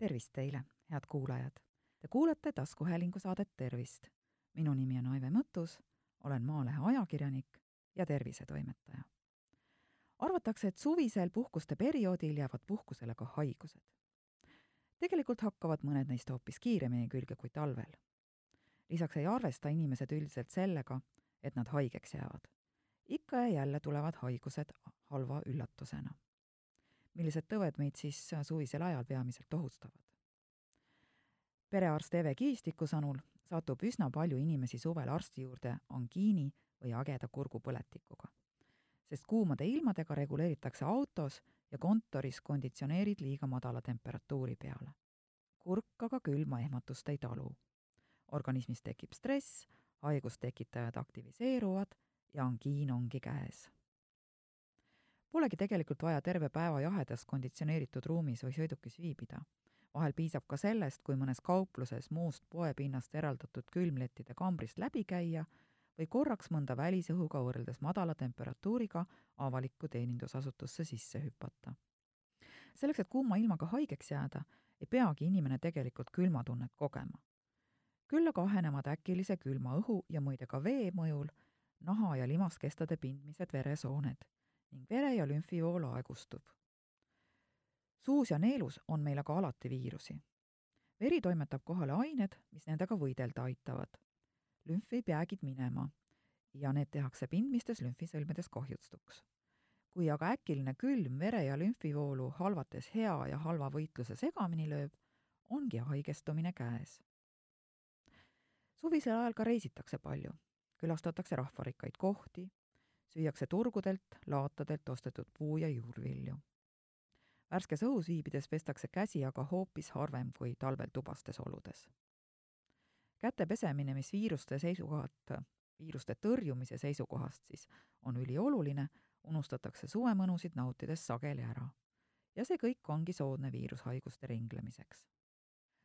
tervist teile, head kuulajad! Te kuulate taskuhäälingu saadet Tervist. minu nimi on Aive Mõttus, olen Maalehe ajakirjanik ja tervisetoimetaja. arvatakse, et suvisel puhkuste perioodil jäävad puhkusele ka haigused. tegelikult hakkavad mõned neist hoopis kiiremini külge kui talvel. lisaks ei arvesta inimesed üldiselt sellega, et nad haigeks jäävad. ikka ja jälle tulevad haigused halva üllatusena millised tõved meid siis suvisel ajal peamiselt ohustavad. perearst Eve Kiistiku sõnul satub üsna palju inimesi suvel arsti juurde angiini või ageda kurgupõletikuga. sest kuumade ilmadega reguleeritakse autos ja kontoris konditsioneerid liiga madala temperatuuri peale. kurk aga külma ehmatust ei talu. organismis tekib stress, haigustekitajad aktiviseeruvad ja angiin ongi käes Polegi tegelikult vaja terve päeva jahedas konditsioneeritud ruumis või sõidukis viibida. vahel piisab ka sellest, kui mõnes kaupluses muust poepinnast eraldatud külmlettide kambrist läbi käia või korraks mõnda välisõhuga võrreldes madala temperatuuriga avalikku teenindusasutusse sisse hüpata. selleks, et kuuma ilmaga haigeks jääda, ei peagi inimene tegelikult külmatunnet kogema. küll aga ahenevad äkilise külma õhu ja muide ka vee mõjul naha- ja limaskestade pindmised veresooned ning vere- ja lümfivool aegustub. suus ja neelus on meil aga alati viirusi. veri toimetab kohale ained, mis nendega võidelda aitavad. lümfi jäägid minema ja need tehakse pindmistes lümfisõlmedes kahjustuks. kui aga äkiline külm vere- ja lümfivoolu halvates hea ja halva võitluse segamini lööb, ongi haigestumine käes. suvisel ajal ka reisitakse palju, külastatakse rahvarikkaid kohti, süüakse turgudelt, laatadelt ostetud puu- ja juurvilju. värskes õhus viibides pestakse käsi aga hoopis harvem kui talvel tubastes oludes. käte pesemine, mis viiruste seisukohalt, viiruste tõrjumise seisukohast siis on ülioluline, unustatakse suvemõnusid nautides sageli ära. ja see kõik ongi soodne viirushaiguste ringlemiseks.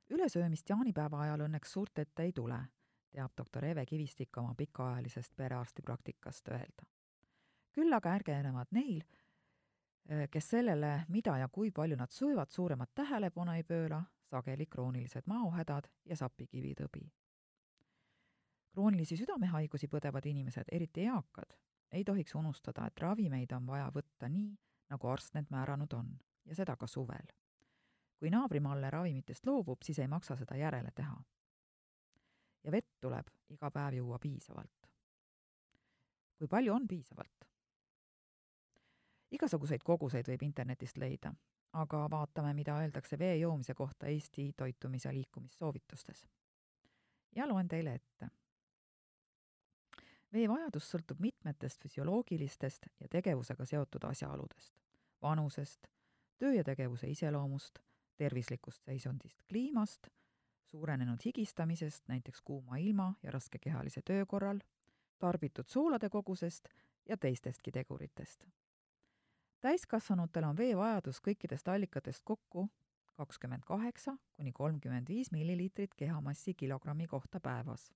ülesöömist jaanipäeva ajal õnneks suurt ette ei tule, teab doktor Eve Kivistik oma pikaajalisest perearstipraktikast öelda küll aga ärgenevad neil, äh, kes sellele, mida ja kui palju nad söövad, suuremat tähelepanu ei pööra, sageli kroonilised maohädad ja sapikivitõbi. kroonilisi südamehaigusi põdevad inimesed, eriti eakad, ei tohiks unustada, et ravimeid on vaja võtta nii, nagu arst need määranud on, ja seda ka suvel. kui naabrimalle ravimitest loobub, siis ei maksa seda järele teha. ja vett tuleb iga päev juua piisavalt. kui palju on piisavalt? Igasuguseid koguseid võib internetist leida, aga vaatame, mida öeldakse vee joomise kohta Eesti toitumis- ja liikumissoovitustes. ja loen teile ette. vee vajadus sõltub mitmetest füsioloogilistest ja tegevusega seotud asjaoludest, vanusest, töö ja tegevuse iseloomust, tervislikust seisundist, kliimast, suurenenud higistamisest, näiteks kuuma ilma ja raske kehalise töö korral, tarbitud soolade kogusest ja teistestki teguritest täiskasvanutel on veevajadus kõikidest allikatest kokku kakskümmend kaheksa kuni kolmkümmend viis milliliitrit kehamassi kilogrammi kohta päevas.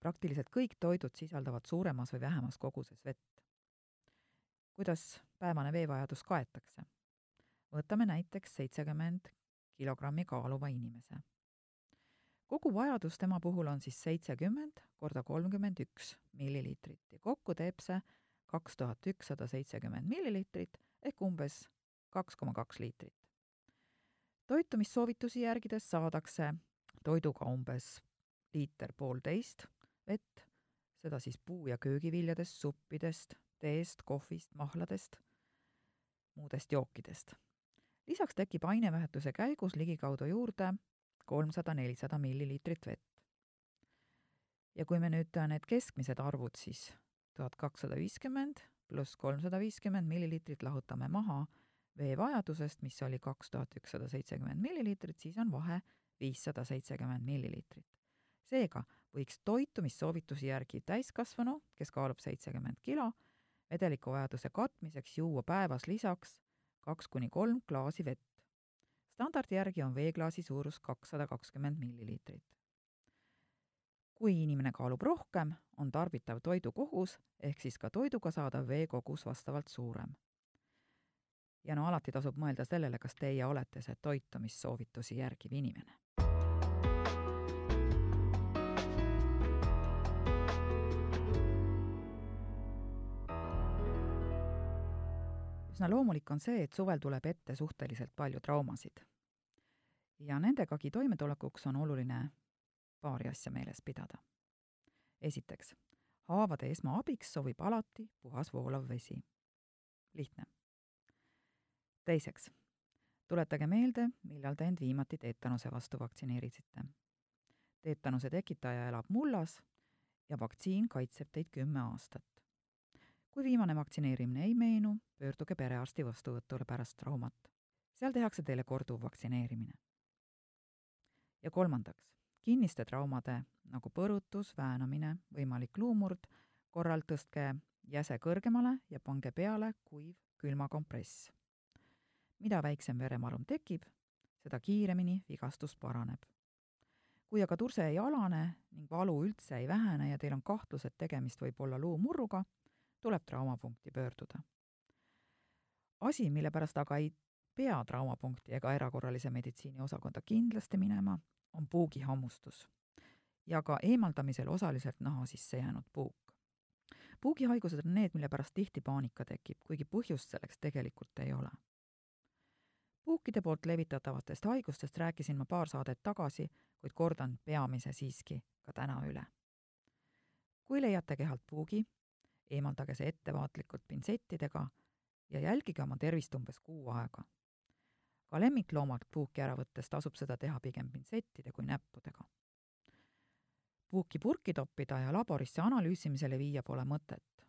praktiliselt kõik toidud sisaldavad suuremas või vähemas koguses vett. kuidas päevane veevajadus kaetakse? võtame näiteks seitsekümmend kilogrammi kaaluva inimese. kogu vajadus tema puhul on siis seitsekümmend korda kolmkümmend üks milliliitrit ja kokku teeb see kaks tuhat ükssada seitsekümmend milliliitrit ehk umbes kaks koma kaks liitrit. toitumissoovitusi järgides saadakse toiduga umbes liiter poolteist vett, seda siis puu- ja köögiviljadest, suppidest, teest, kohvist, mahladest, muudest jookidest. lisaks tekib aineväetuse käigus ligikaudu juurde kolmsada-nelisada milliliitrit vett. ja kui me nüüd need keskmised arvud siis tuhat kakssada viiskümmend pluss kolmsada viiskümmend milliliitrit lahutame maha veevajadusest, mis oli kaks tuhat ükssada seitsekümmend milliliitrit, siis on vahe viissada seitsekümmend milliliitrit. seega võiks toitumissoovitusi järgi täiskasvanu, kes kaalub seitsekümmend kilo, vedelikuvajaduse katmiseks juua päevas lisaks kaks kuni kolm klaasi vett. standardi järgi on veeklaasi suurus kakssada kakskümmend milliliitrit kui inimene kaalub rohkem, on tarbitav toidu kogus ehk siis ka toiduga saadav vee kogus vastavalt suurem. ja no alati tasub mõelda sellele, kas teie olete see toitumissoovitusi järgiv inimene. üsna loomulik on see, et suvel tuleb ette suhteliselt palju traumasid. ja nendegagi toimetulekuks on oluline paari asja meeles pidada. esiteks, haavade esmaabiks sobib alati puhas voolav vesi. lihtne teiseks, tuletage meelde, millal te end viimati teetanuse vastu vaktsineerisite. teetanuse tekitaja elab mullas ja vaktsiin kaitseb teid kümme aastat. kui viimane vaktsineerimine ei meenu, pöörduge perearsti vastuvõtule pärast traumat. seal tehakse teile korduv vaktsineerimine. ja kolmandaks, kinniste traumade nagu põrutus, väänamine, võimalik luumurd, korral tõstke jäse kõrgemale ja pange peale kuiv külmakompress mida väiksem veremalum tekib, seda kiiremini vigastus paraneb. kui aga turse ei alane ning valu üldse ei vähene ja teil on kahtlus, et tegemist võib olla luumurruga, tuleb traumapunkti pöörduda. asi, mille pärast aga ei pea traumapunkti ega erakorralise meditsiini osakonda kindlasti minema, on puugihammustus ja ka eemaldamisel osaliselt naha sisse jäänud puuk. puugihaigused on need, mille pärast tihti paanika tekib, kuigi põhjust selleks tegelikult ei ole puukide poolt levitatavatest haigustest rääkisin ma paar saadet tagasi, kuid kordan peamise siiski ka täna üle. kui leiate kehalt puugi, eemaldage see ettevaatlikult pintsettidega ja jälgige oma tervist umbes kuu aega. Ka lemmikloomalt puuki ära võttes tasub seda teha pigem pintsettide kui näppudega. puuki purki toppida ja laborisse analüüsimisele viia pole mõtet.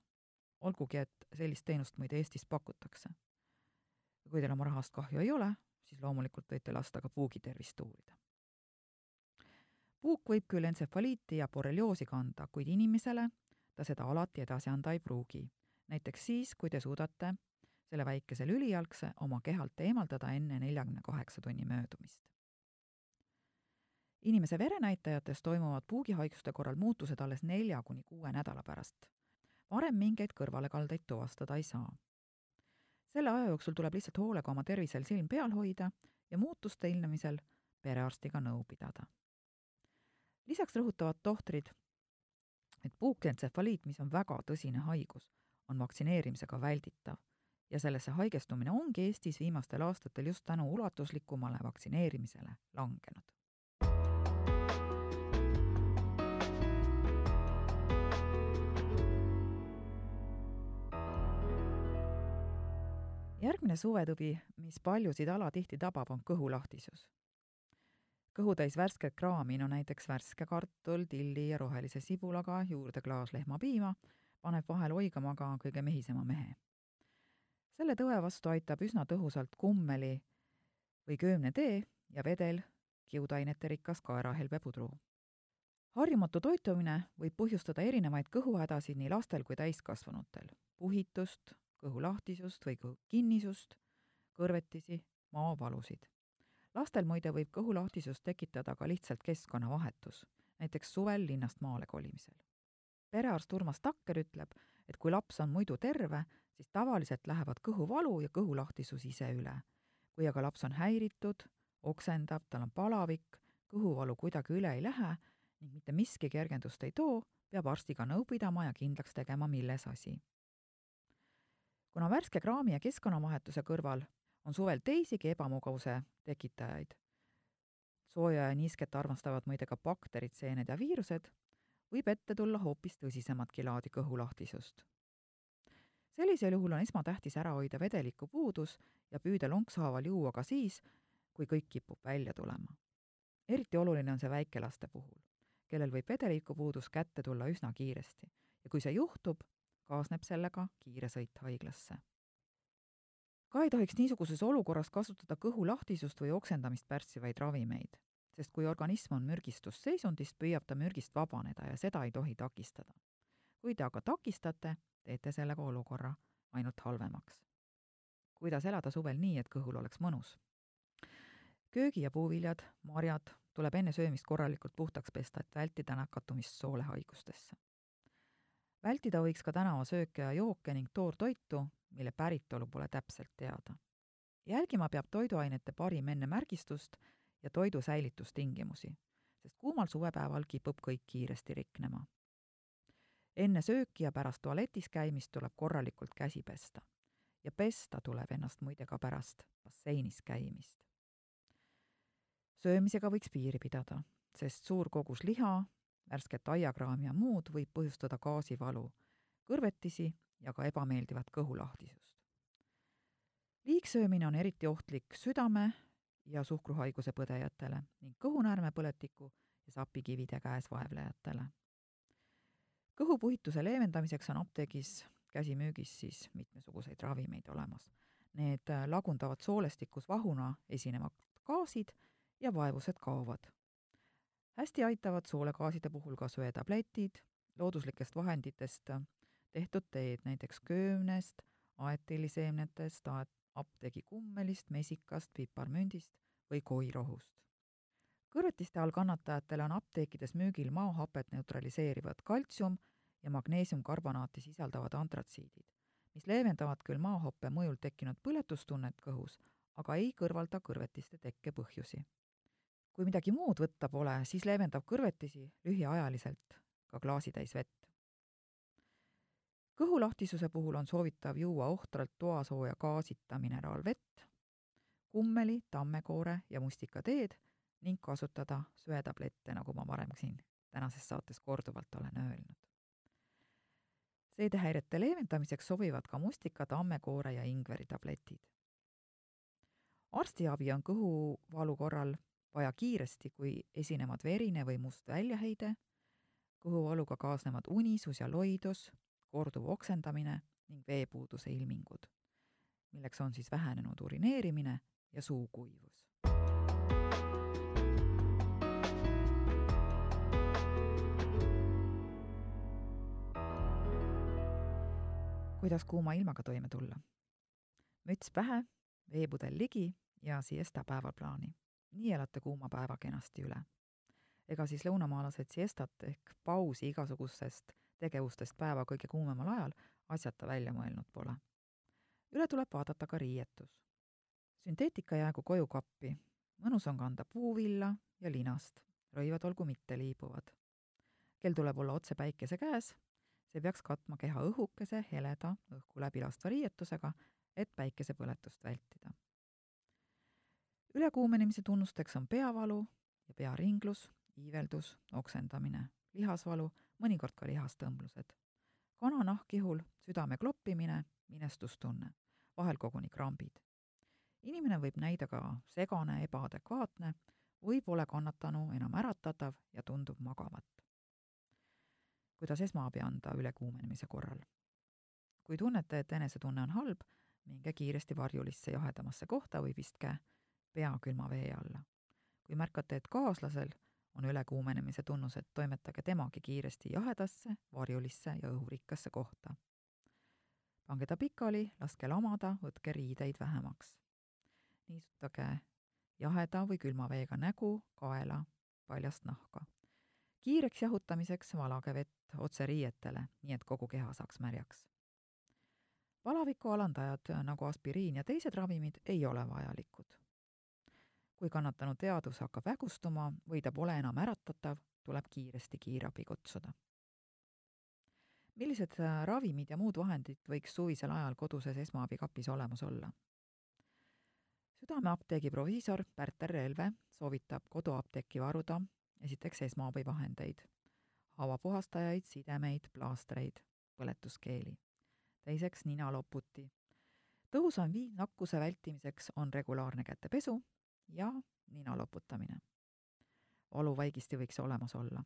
olgugi, et sellist teenust muide Eestis pakutakse kui teil oma rahast kahju ei ole, siis loomulikult võite lasta ka puugi tervist uurida. puuk võib küll entsefaliiti ja borrelioosi kanda, kuid inimesele ta seda alati edasi anda ei pruugi. näiteks siis, kui te suudate selle väikese lülijalgse oma kehalt eemaldada enne neljakümne kaheksa tunni möödumist. inimese verenäitajates toimuvad puugihaiguste korral muutused alles nelja kuni kuue nädala pärast. varem mingeid kõrvalekaldeid tuvastada ei saa selle aja jooksul tuleb lihtsalt hoolega oma tervisel silm peal hoida ja muutuste ilmnemisel perearstiga nõu pidada. lisaks rõhutavad tohtrid, et puukentsefaliit, mis on väga tõsine haigus, on vaktsineerimisega välditav ja sellesse haigestumine ongi Eestis viimastel aastatel just tänu ulatuslikumale vaktsineerimisele langenud. järgmine suvetõbi, mis paljusid alatihti tabab, on kõhulahtisus. kõhutäis värsket kraami, no näiteks värske kartul, tilli ja rohelise sibulaga, juurde klaas lehmapiima, paneb vahel oigama ka kõige mehisema mehe. Selle tõe vastu aitab üsna tõhusalt kummeli või köömnetee ja vedel kiudainete rikas kaerahelbepudru. harjumatu toitumine võib põhjustada erinevaid kõhuhädasid nii lastel kui täiskasvanutel, puhitust, kõhulahtisust või kõhukinnisust, kõrvetisi, maavalusid. lastel muide võib kõhulahtisust tekitada ka lihtsalt keskkonnavahetus, näiteks suvel linnast maale kolimisel. perearst Urmas Takker ütleb, et kui laps on muidu terve, siis tavaliselt lähevad kõhuvalu ja kõhulahtisus ise üle. kui aga laps on häiritud, oksendab, tal on palavik, kõhuvalu kuidagi üle ei lähe ning mitte miski kergendust ei too, peab arstiga nõu pidama ja kindlaks tegema, milles asi kuna värske kraami ja keskkonnavahetuse kõrval on suvel teisigi ebamugavuse tekitajaid, sooja ja niisket armastavad muide ka bakterid, seened ja viirused, võib ette tulla hoopis tõsisematki laadi kõhulahtisust. Sellisel juhul on esmatähtis ära hoida vedeliku puudus ja püüda lonkshaaval juua ka siis, kui kõik kipub välja tulema. eriti oluline on see väikelaste puhul, kellel võib vedelikupuudus kätte tulla üsna kiiresti ja kui see juhtub, kaasneb sellega kiire sõit haiglasse. ka ei tohiks niisuguses olukorras kasutada kõhulahtisust või oksendamist pärssivaid ravimeid, sest kui organism on mürgistusseisundis, püüab ta mürgist vabaneda ja seda ei tohi takistada. kui te aga takistate, teete sellega olukorra ainult halvemaks. kuidas elada suvel nii, et kõhul oleks mõnus? köögi- ja puuviljad, marjad tuleb enne söömist korralikult puhtaks pesta, et vältida nakatumist soolehaigustesse vältida võiks ka tänavasööke ja jooke ning toortoitu, mille päritolu pole täpselt teada. jälgima peab toiduainete parim enne märgistust ja toidu säilitustingimusi, sest kuumal suvepäeval kipub kõik kiiresti riknema. Enne sööki ja pärast tualetis käimist tuleb korralikult käsi pesta. ja pesta tuleb ennast muide ka pärast basseinis käimist. söömisega võiks piiri pidada, sest suur kogus liha, värsket aiakraami ja muud võib põhjustada gaasivalu, kõrvetisi ja ka ebameeldivat kõhulahtisust. liigsöömine on eriti ohtlik südame ja suhkruhaiguse põdejatele ning kõhunäärmepõletiku ja sapikivide käes vaevlejatele. Kõhupuhituse leevendamiseks on apteegis käsimüügis siis mitmesuguseid ravimeid olemas. Need lagundavad soolestikus vahuna esinevad gaasid ja vaevused kaovad. hästi aitavad soolegaaside puhul ka söetabletid, looduslikest vahenditest tehtud teed, näiteks köömnest, aetiliseemnetest, apteegikummelist, mesikast, piparmündist või koirohust. kõrvetiste all kannatajatele on apteekides müügil maohapet neutraliseerivad kaltsium ja magneesiumkarbonaati sisaldavad antratsiidid, mis leevendavad küll maohappe mõjul tekkinud põletustunnet kõhus, aga ei kõrvalda kõrvetiste tekke põhjusi. kui midagi muud võtta pole, siis leevendab kõrvetisi lühiajaliselt ka klaasitäis vett kõhulahtisuse puhul on soovitav juua ohtralt toasooja gaasita mineraalvett, kummeli, tammekoore ja mustikateed ning kasutada söetablette, nagu ma varem siin tänases saates korduvalt olen öelnud. Seedehäirete leevendamiseks sobivad ka mustika, tammekoore ja ingveri tabletid. arstiabi on kõhuvalu korral vaja kiiresti, kui esinevad verine või must väljaheide, kõhuvaluga kaasnevad unisus ja loidus, korduv oksendamine ning veepuuduse ilmingud, milleks on siis vähenenud urineerimine ja suukuivus. Kuidas kuuma ilmaga toime tulla? müts pähe, veepudel ligi ja siesta päevaplaani. nii elate kuuma päeva kenasti üle. ega siis lõunamaalased siestat ehk pausi igasugustest tegevustest päeva kõige kuumemal ajal asjata välja mõelnud pole. üle tuleb vaadata ka riietus. sünteetika jäägu koju kappi, mõnus on kanda puuvilla ja linast, rõivad olgu mitte liibuvad. kell tuleb olla otse päikese käes, see peaks katma keha õhukese, heleda, õhku läbi lastva riietusega, et päikesepõletust vältida. ülekuumenemise tunnusteks on peavalu ja pearinglus, iiveldus, oksendamine, lihasvalu mõnikord ka lihastõmblused. kananahkihul südame kloppimine, minestustunne, vahel koguni krambid. inimene võib näida ka segane, ebaadekvaatne või pole kannatanu enam äratatav ja tundub magavat. Kuidas esmaabi anda ülekuumenemise korral? kui tunnete, et enesetunne on halb, minge kiiresti varjulisse jahedamasse kohta või pistke pea külma vee alla. kui märkate, et kaaslasel on ülekuumenemise tunnused, toimetage temagi kiiresti jahedasse, varjulisse ja õhurikkasse kohta. pange ta pikali, laske lamada, võtke riideid vähemaks. niisutage jaheda või külma veega nägu, kaela, paljast nahka. Kiireks jahutamiseks valage vett otse riietele, nii et kogu keha saaks märjaks. palaviku alandajad nagu aspiriin ja teised ravimid ei ole vajalikud kui kannatanu teadvus hakkab hägustuma või ta pole enam äratatav, tuleb kiiresti kiirabi kutsuda. millised äh, ravimid ja muud vahendid võiks suvisel ajal koduses esmaabikapis olemas olla? südameapteegi proviisor Pärt-R Elve soovitab koduapteeki varuda esiteks esmaabivahendeid, haavapuhastajaid, sidemeid, plaastreid, põletuskeeli. teiseks ninaloputi. tõhusam viis nakkuse vältimiseks on regulaarne kätepesu ja nina loputamine. valuvaigisti võiks olemas olla.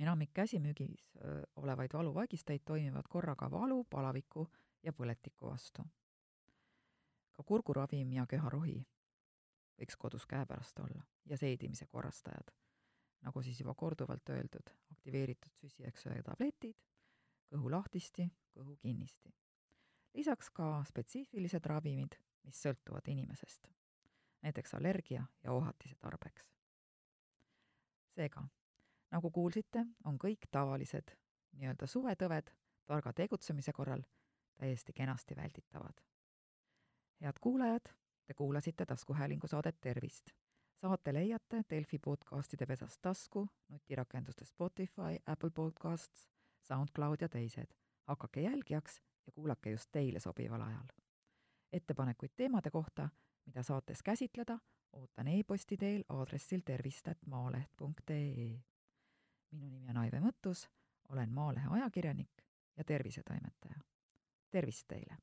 enamik käsimüügis olevaid valuvaigisteid toimivad korraga valu, palaviku ja põletiku vastu. ka kurguravim ja köharohi võiks kodus käepärast olla ja seedimise korrastajad, nagu siis juba korduvalt öeldud, aktiveeritud süsiveksöe tabletid, kõhulahtisti, kõhukinnisti. lisaks ka spetsiifilised ravimid, mis sõltuvad inimesest näiteks allergia ja ohatise tarbeks. seega, nagu kuulsite, on kõik tavalised nii-öelda suvetõved targa tegutsemise korral täiesti kenasti välditavad. head kuulajad, te kuulasite taskuhäälingu saadet Tervist. Saate leiate Delfi podcastide pesast tasku, nutirakenduste Spotify, Apple Podcasts, SoundCloud ja teised. hakake jälgijaks ja kuulake just teile sobival ajal. ettepanekuid teemade kohta, mida saates käsitleda, ootan e-posti teel aadressil tervist.maaleht.ee. minu nimi on Aive Mõttus, olen Maalehe ajakirjanik ja tervisetoimetaja. tervist teile!